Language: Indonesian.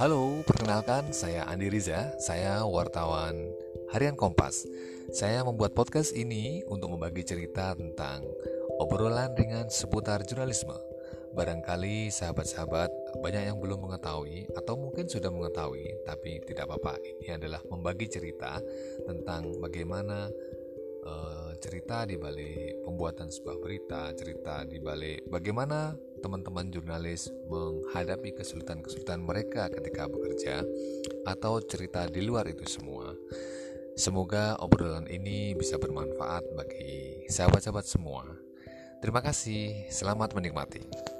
Halo, perkenalkan saya Andi Riza, saya wartawan Harian Kompas. Saya membuat podcast ini untuk membagi cerita tentang obrolan ringan seputar jurnalisme. Barangkali sahabat-sahabat banyak yang belum mengetahui atau mungkin sudah mengetahui, tapi tidak apa-apa. Ini adalah membagi cerita tentang bagaimana uh, cerita di balik pembuatan sebuah berita, cerita di balik bagaimana teman-teman jurnalis menghadapi kesulitan-kesulitan mereka ketika bekerja atau cerita di luar itu semua. Semoga obrolan ini bisa bermanfaat bagi sahabat-sahabat semua. Terima kasih, selamat menikmati.